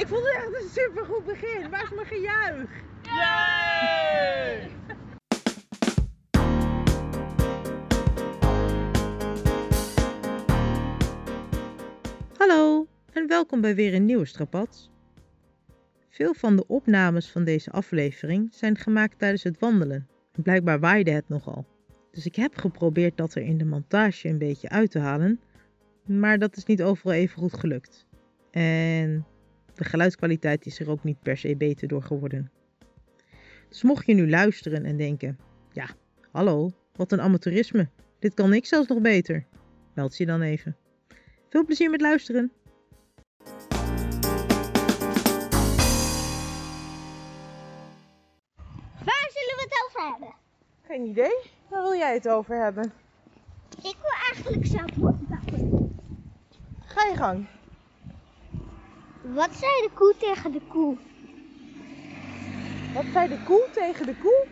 Ik vond het echt een supergoed begin. Waar is mijn gejuich? Hallo en welkom bij weer een nieuwe Strapad. Veel van de opnames van deze aflevering zijn gemaakt tijdens het wandelen. En blijkbaar waaide het nogal. Dus ik heb geprobeerd dat er in de montage een beetje uit te halen, maar dat is niet overal even goed gelukt. En de geluidskwaliteit is er ook niet per se beter door geworden. Dus mocht je nu luisteren en denken: ja, hallo, wat een amateurisme. Dit kan ik zelfs nog beter. Meld je dan even. Veel plezier met luisteren. Waar zullen we het over hebben? Geen idee. Waar wil jij het over hebben? Ik wil eigenlijk zelf bouwen. Ga je gang. Wat zei de koe tegen de koe? Wat zei de koe tegen de koe?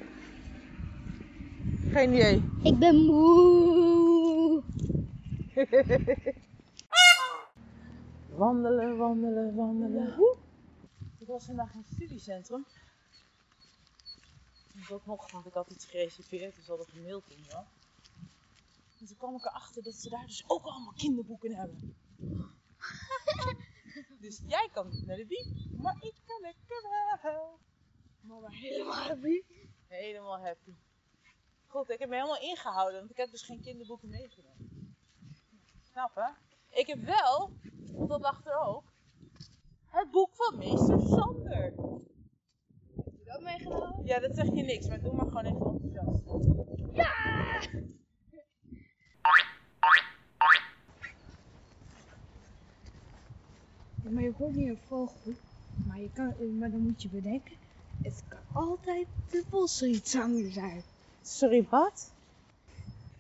Geen idee. Ik ben moe. wandelen, wandelen, wandelen. Ik was vandaag in het studiecentrum. Ik ook nog, want ik had iets gereserveerd, dus hadden gemaild toen wel. En toen kwam ik erachter dat ze daar dus ook allemaal kinderboeken hebben. dus jij kan niet naar de biep, maar ik kan lekker wel. Mama helemaal happy. Helemaal happy. Goed, ik heb me helemaal ingehouden, want ik heb dus geen kinderboeken meegenomen. Snap hè? Ik heb wel, want dat lag er ook, het boek van meester Sander. Heb je dat meegenomen? Ja, dat zeg je niks, maar doe maar gewoon even enthousiast. Ja! Maar je hoort niet een vogel. Maar, je kan, maar dan moet je bedenken, het kan altijd de bosrietzanger zijn. Sorry, wat?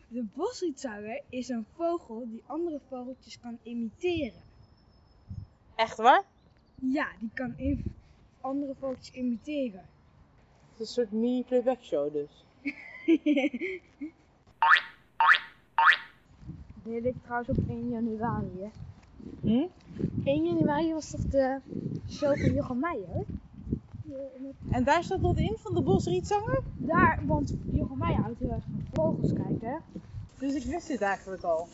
De bosrietzanger is een vogel die andere vogeltjes kan imiteren. Echt waar? Ja, die kan andere vogeltjes imiteren. Het is een soort mini-playback show dus. Dit ik trouwens op 1 januari, hè. Hm? 1 januari was toch de show van Jochem Meijer? En daar staat wat in van de bosrietzanger? Daar, want Jochem Meijer houdt heel erg van vogels kijken. Dus ik wist dit eigenlijk al.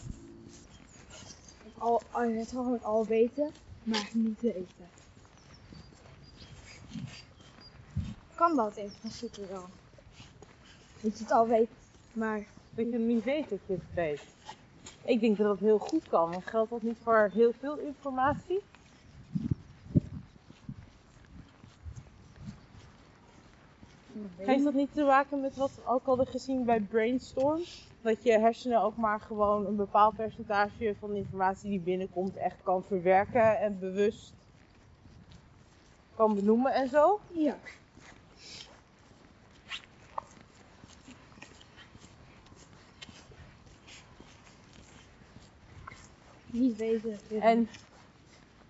Al, al, het gewoon al weten, maar niet weten. Kan dat even van zoeken dan? Dat je het al weet, maar Dat je het niet weet dat je het weet. Ik denk dat dat heel goed kan, want geldt dat niet voor heel veel informatie? Heeft dat niet te maken met wat we ook hadden gezien bij Brainstorm? Dat je hersenen ook maar gewoon een bepaald percentage van de informatie die binnenkomt echt kan verwerken en bewust kan benoemen en zo? ja. Niet. En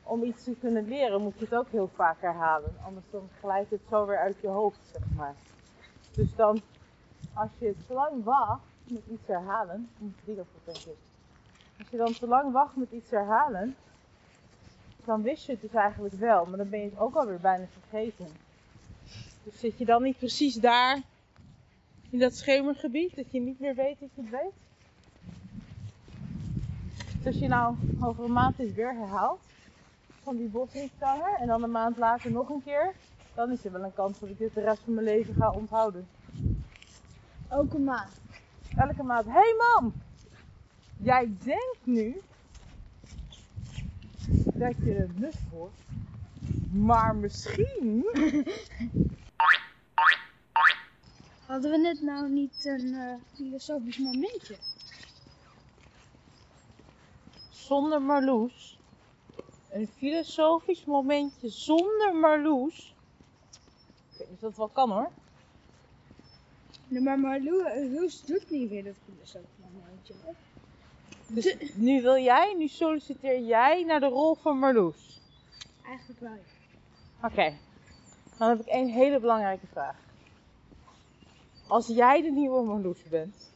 om iets te kunnen leren moet je het ook heel vaak herhalen. Anders dan glijdt het zo weer uit je hoofd, zeg maar. Dus dan, als je te lang wacht met iets herhalen, die ervoor denk ik. Als je dan te lang wacht met iets herhalen, dan wist je het dus eigenlijk wel, maar dan ben je het ook alweer bijna vergeten. Dus zit je dan niet precies daar, in dat schemergebied, dat je niet meer weet dat je het weet? Dus als je nou over een maand is weer herhaalt van die bosrietzanger en dan een maand later nog een keer, dan is er wel een kans dat ik dit de rest van mijn leven ga onthouden. Elke maand. Elke maand, hé hey mam, jij denkt nu dat je het nut wordt, maar misschien Hadden we net nou niet een eh, filosofisch momentje? Zonder Marloes. Een filosofisch momentje zonder Marloes. Ik weet niet of dat wel kan hoor. Nee, maar Marlou, Loes doet niet weer dat filosofisch momentje. hè? Dus nu wil jij, nu solliciteer jij naar de rol van Marloes. Eigenlijk wel. Oké, dan heb ik één hele belangrijke vraag. Als jij de nieuwe Marloes bent,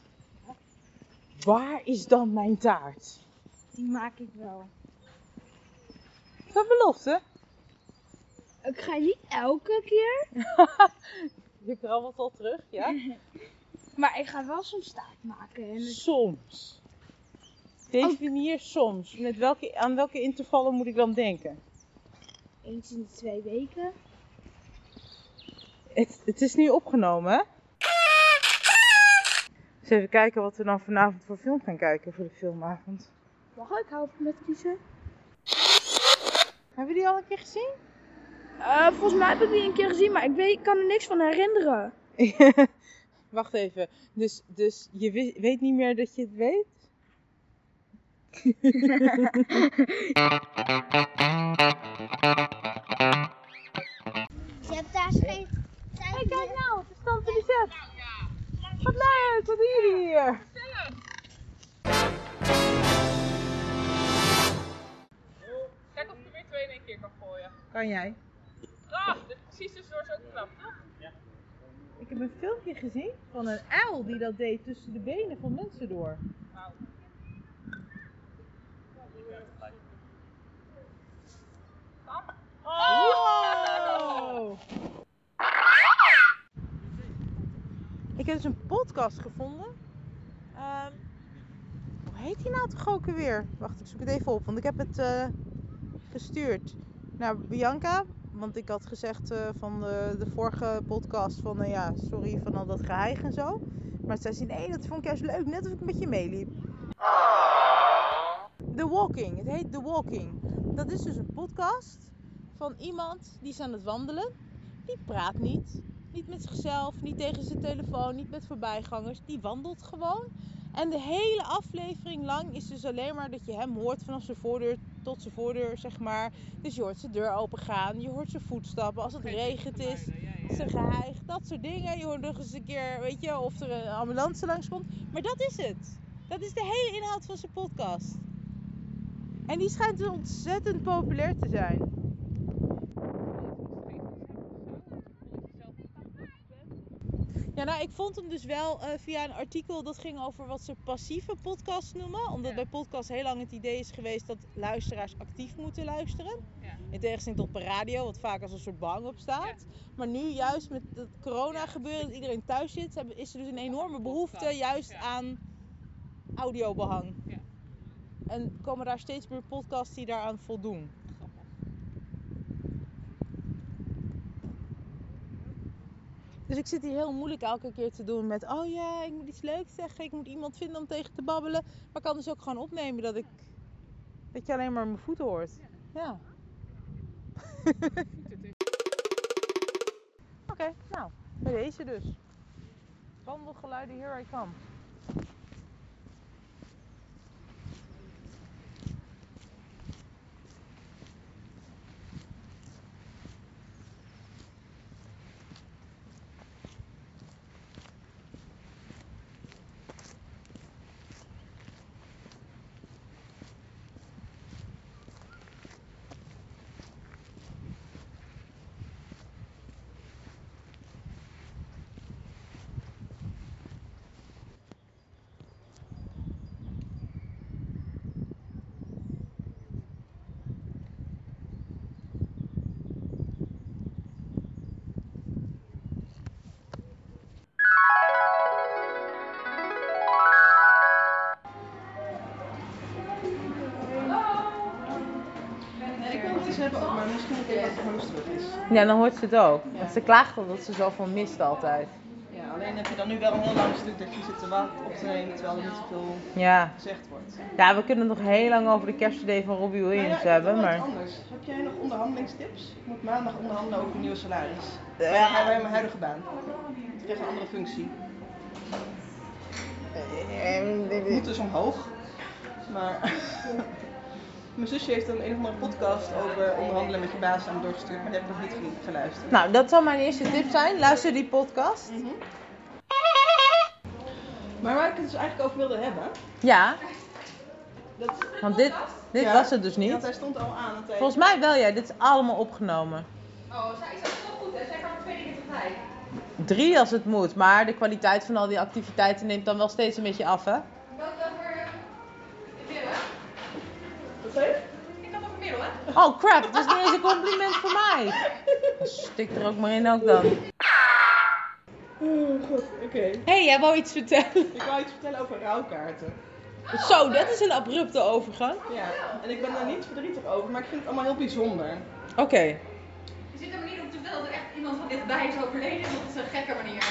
waar is dan mijn taart? Die maak ik wel. Is dat belofte? Ik ga niet elke keer, Je krabbelt al terug, ja? maar ik ga wel soms staat maken. En Soms. Definieer soms. Met welke, aan welke intervallen moet ik dan denken? eens in de twee weken. Het, het is nu opgenomen, hè? Even kijken wat we dan vanavond voor film gaan kijken voor de filmavond. Mag ik helpen met kiezen? Hebben die al een keer gezien? Eh, volgens mij heb ik die een keer gezien, maar ik weet, ik kan er niks van herinneren. Wacht even. Dus, dus je weet niet meer dat je het weet? Je hebt daar geen tijd Hey, kijk nou, is Tante Lisette. Wat leuk, wat doen jullie hier? Kan gooien. Kan jij? Ah, precies tussendoor is ook knap, toch? Ik heb een filmpje gezien van een uil die dat deed tussen de benen van mensen door. Wauw. Oh! Ik heb dus een podcast gevonden. Ehm, hoe heet die nou toch ook weer? Wacht, ik zoek het even op, want ik heb het eh, gestuurd naar Bianca. Want ik had gezegd eh, van de, de vorige podcast van, nou ja, sorry van al dat geheig en zo. Maar zij zei, nee, dat vond ik juist leuk, net of ik met je meeliep. The Walking, het heet The Walking. Dat is dus een podcast van iemand die is aan het wandelen. Die praat niet. Niet met zichzelf, niet tegen zijn telefoon, niet met voorbijgangers. Die wandelt gewoon. En de hele aflevering lang is dus alleen maar dat je hem hoort vanaf zijn voordeur tot zijn voordeur, zeg maar. Dus je hoort zijn deur open gaan, je hoort zijn voetstappen. Als het regent is, zijn geheig, dat soort dingen. Je hoort nog eens een keer, weet je, of er een ambulance langskomt. Maar dat is het. Dat is de hele inhoud van zijn podcast. En die schijnt ontzettend populair te zijn. Ja, nou, ik vond hem dus wel eh, via een artikel dat ging over wat ze passieve podcasts noemen. Omdat Ja. bij podcasts heel lang het idee is geweest dat luisteraars actief moeten luisteren. Ja. In tegenstelling tot per radio, wat vaak als een soort bang op staat. Maar nu juist met het corona gebeuren, dat iedereen thuis zit, is er dus een enorme behoefte juist aan audiobehang. Ja. En komen daar steeds meer podcasts die daaraan voldoen. Dus ik zit hier heel moeilijk elke keer te doen met, oh ja, ik moet iets leuks zeggen, ik moet iemand vinden om tegen te babbelen. Maar ik kan dus ook gewoon opnemen dat ik, dat je alleen maar mijn voeten hoort. Ja. Oké, nou, bij deze dus. Wandelgeluiden, here I come. Ja, dan hoort ze het ook. Want ze klaagt al dat ze zoveel mist altijd. Ja, alleen heb je dan nu wel een heel lang stuk dat je zit te wachten op te nemen terwijl er niet zoveel Ja. gezegd wordt. ja, we kunnen het nog heel lang over de kerstidee van Robbie Nou ja, Williams ik heb hebben, maar... anders. Heb jij nog onderhandelingstips? Ik moet maandag onderhandelen over een nieuwe salaris. Ja. Ja. Bij mijn huidige baan. Ik krijg een andere functie. Het moet dus omhoog. Maar mijn zusje heeft een een of andere podcast over onderhandelen met je baas aan me doorgestuurd, maar die heb ik nog niet ge- geluisterd. Nou, dat zal mijn eerste tip zijn. Luister die podcast. Mhm. Maar waar ik het dus eigenlijk over wilde hebben, Ja, dat... want dit, dit Ja, was het dus niet. want hij stond al aan. Hij... Volgens mij wel, ja. Dit is allemaal opgenomen. Oh, zij is ook wel goed, hè? Zij kan maar twee dingen tegelijk. Drie als het moet, maar de kwaliteit van al die activiteiten neemt dan wel steeds een beetje af, hè? Oh crap, het is niet eens een compliment voor mij. Stik er ook maar in ook dan. Oh god, oké. Hé, hey, jij wou iets vertellen? Ik wou iets vertellen over rouwkaarten. Zo, dat is een abrupte overgang. Ja, en ik ben daar niet verdrietig over, maar ik vind het allemaal heel bijzonder. Oké. Je zit er maar niet op te vertellen dat er echt iemand van dichtbij is overleden. Dat is een gekke manier.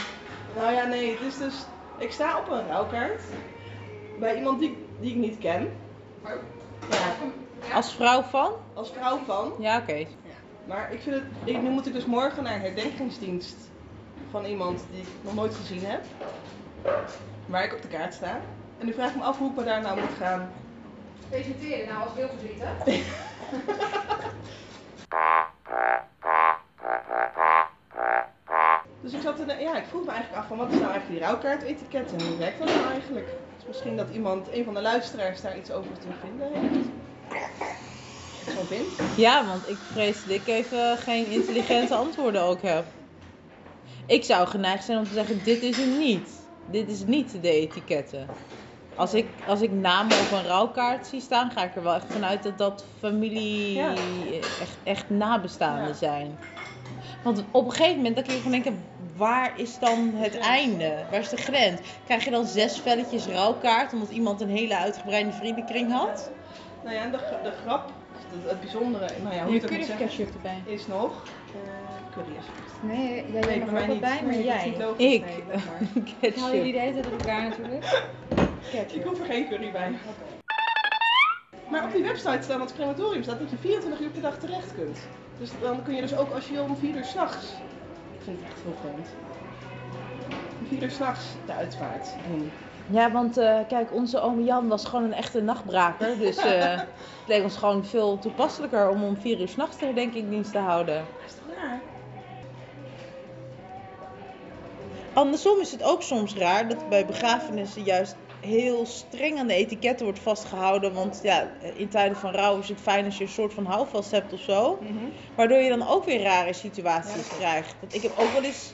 Nou ja, nee, het is dus... Ik sta op een rouwkaart bij iemand die, die ik niet ken. Oh. Ja, Als vrouw van? als vrouw van. Ja, oké. Maar ik vind het... Ik, nu moet ik dus morgen naar een herdenkingsdienst van iemand die ik nog nooit gezien heb. Waar ik op de kaart sta. En nu vraag ik me af hoe ik me daar nou moet gaan. Presenteren nou als heel verdrietig. Dus ik zat er, ja, ik vroeg me eigenlijk af van wat is nou eigenlijk die rouwkaart-etiket en hoe werkt dat nou eigenlijk? Dus misschien dat iemand, een van de luisteraars daar iets over te vinden heeft. Vindt. Ja, want ik vrees dat ik even geen intelligente antwoorden ook heb. Ik zou geneigd zijn om te zeggen, dit is het niet. Dit is niet de etiketten. Als ik, als ik namen op een rouwkaart zie staan, ga ik er wel echt vanuit dat dat familie Ja. echt, echt nabestaanden Ja. zijn. Want op een gegeven moment dan kun je gewoon denken, waar is dan het einde? Waar is de grens? Krijg je dan zes velletjes rouwkaart omdat iemand een hele uitgebreide vriendenkring had? Nou ja, en de, de grap, het, het bijzondere, nou ja, hoe je het zeggen, erbij. is nog, eh curry alsjeblieft. Nee, jij Nee, ook wel niet. bij, maar jij. logisch. Ik. Nee, maar. Ik haal jullie de hele tijd op elkaar natuurlijk. Ik hoef er geen curry bij. Maar op die website staan, het crematorium staat dat je 24 uur per dag terecht kunt. Dus dan kun je dus ook als je om 4 uur s'nachts. Ik vind het echt heel vreemd. Om 4 uur s'nachts de uitvaart doen. Ja, want eh, kijk, onze oom Jan was gewoon een echte nachtbraker. Dus eh, het leek ons gewoon veel toepasselijker om om vier uur s'nachts de herdenkingdienst te houden. Dat is toch raar? Andersom is het ook soms raar dat bij begrafenissen juist heel streng aan de etiketten wordt vastgehouden. Want ja, in tijden van rouw is het fijn als je een soort van houvast hebt of zo. Waardoor je dan ook weer rare situaties krijgt. Want ik heb ook wel eens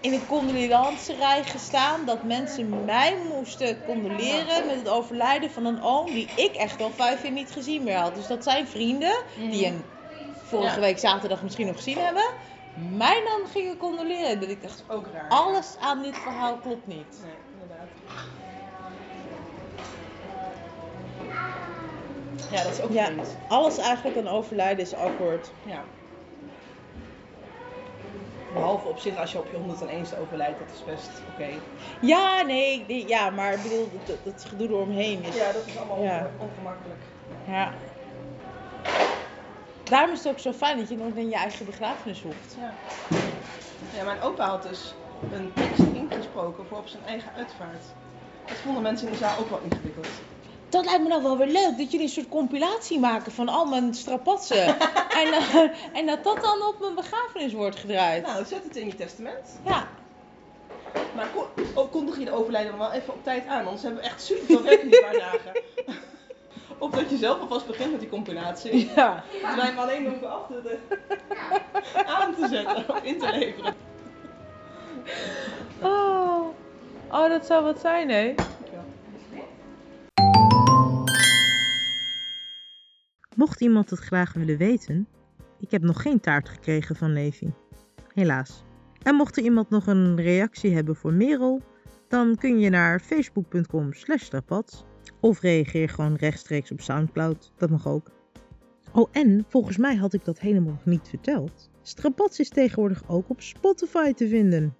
in een condoleancerij gestaan dat mensen mij moesten condoleren met het overlijden van een oom die ik echt al vijf jaar niet gezien meer had. Dus dat zijn vrienden die hem vorige Ja. week zaterdag misschien nog gezien hebben. Mij dan gingen condoleren. Dat ik dacht, Ook raar. alles aan dit verhaal klopt niet. Nee, inderdaad. Ja, dat is ook Ja, vreemd. alles eigenlijk aan overlijden is awkward. Ja. Behalve op zich als je op je 101ste overlijdt, dat is best oké. Ja, nee, nee, ja, maar ik bedoel, dat, dat gedoe eromheen is... Ja, dat is allemaal Ja. onge- ongemakkelijk. Ja. Daarom is het ook zo fijn dat je nooit naar je eigen begrafenis hoeft. Ja. ja, mijn opa had dus een tekst ingesproken voor op zijn eigen uitvaart. Dat vonden mensen in de zaal ook wel ingewikkeld. Dat lijkt me nou wel weer leuk, dat jullie een soort compilatie maken van al mijn strapatsen. en, eh, en dat dat dan op mijn begrafenis wordt gedraaid. Nou, zet het in je testament. Ja. Maar kon, ook kondig je de overlijden dan wel even op tijd aan, anders hebben we echt super veel werk in die paar dagen. Of dat je zelf alvast begint met die compilatie. Ja. Dat wij hem alleen hoeven af te, de- aan te zetten of in te leveren. Oh. oh, dat zou wat zijn, hè? Mocht iemand het graag willen weten, ik heb nog geen taart gekregen van Levi. Helaas. En mocht er iemand nog een reactie hebben voor Merel, dan kun je naar facebook.com slash of reageer gewoon rechtstreeks op Soundcloud. Dat mag ook. Oh, en volgens mij had ik dat helemaal nog niet verteld. Strapats is tegenwoordig ook op Spotify te vinden.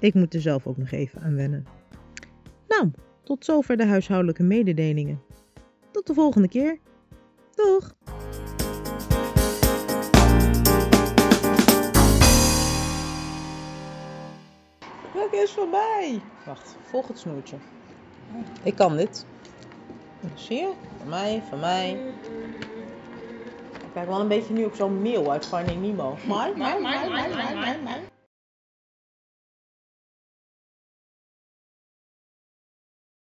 Ik moet er zelf ook nog even aan wennen. Nou, tot zover de huishoudelijke mededelingen. Tot de volgende keer. Doeg! Welke is voorbij? Wacht, volg het snoertje. Ik kan dit. Zie je? Van mij, van mij. Ik lijk wel een beetje nu op zo'n mail uit Finding Nemo. Mij, mij, mij, mij, mij, mij, mij.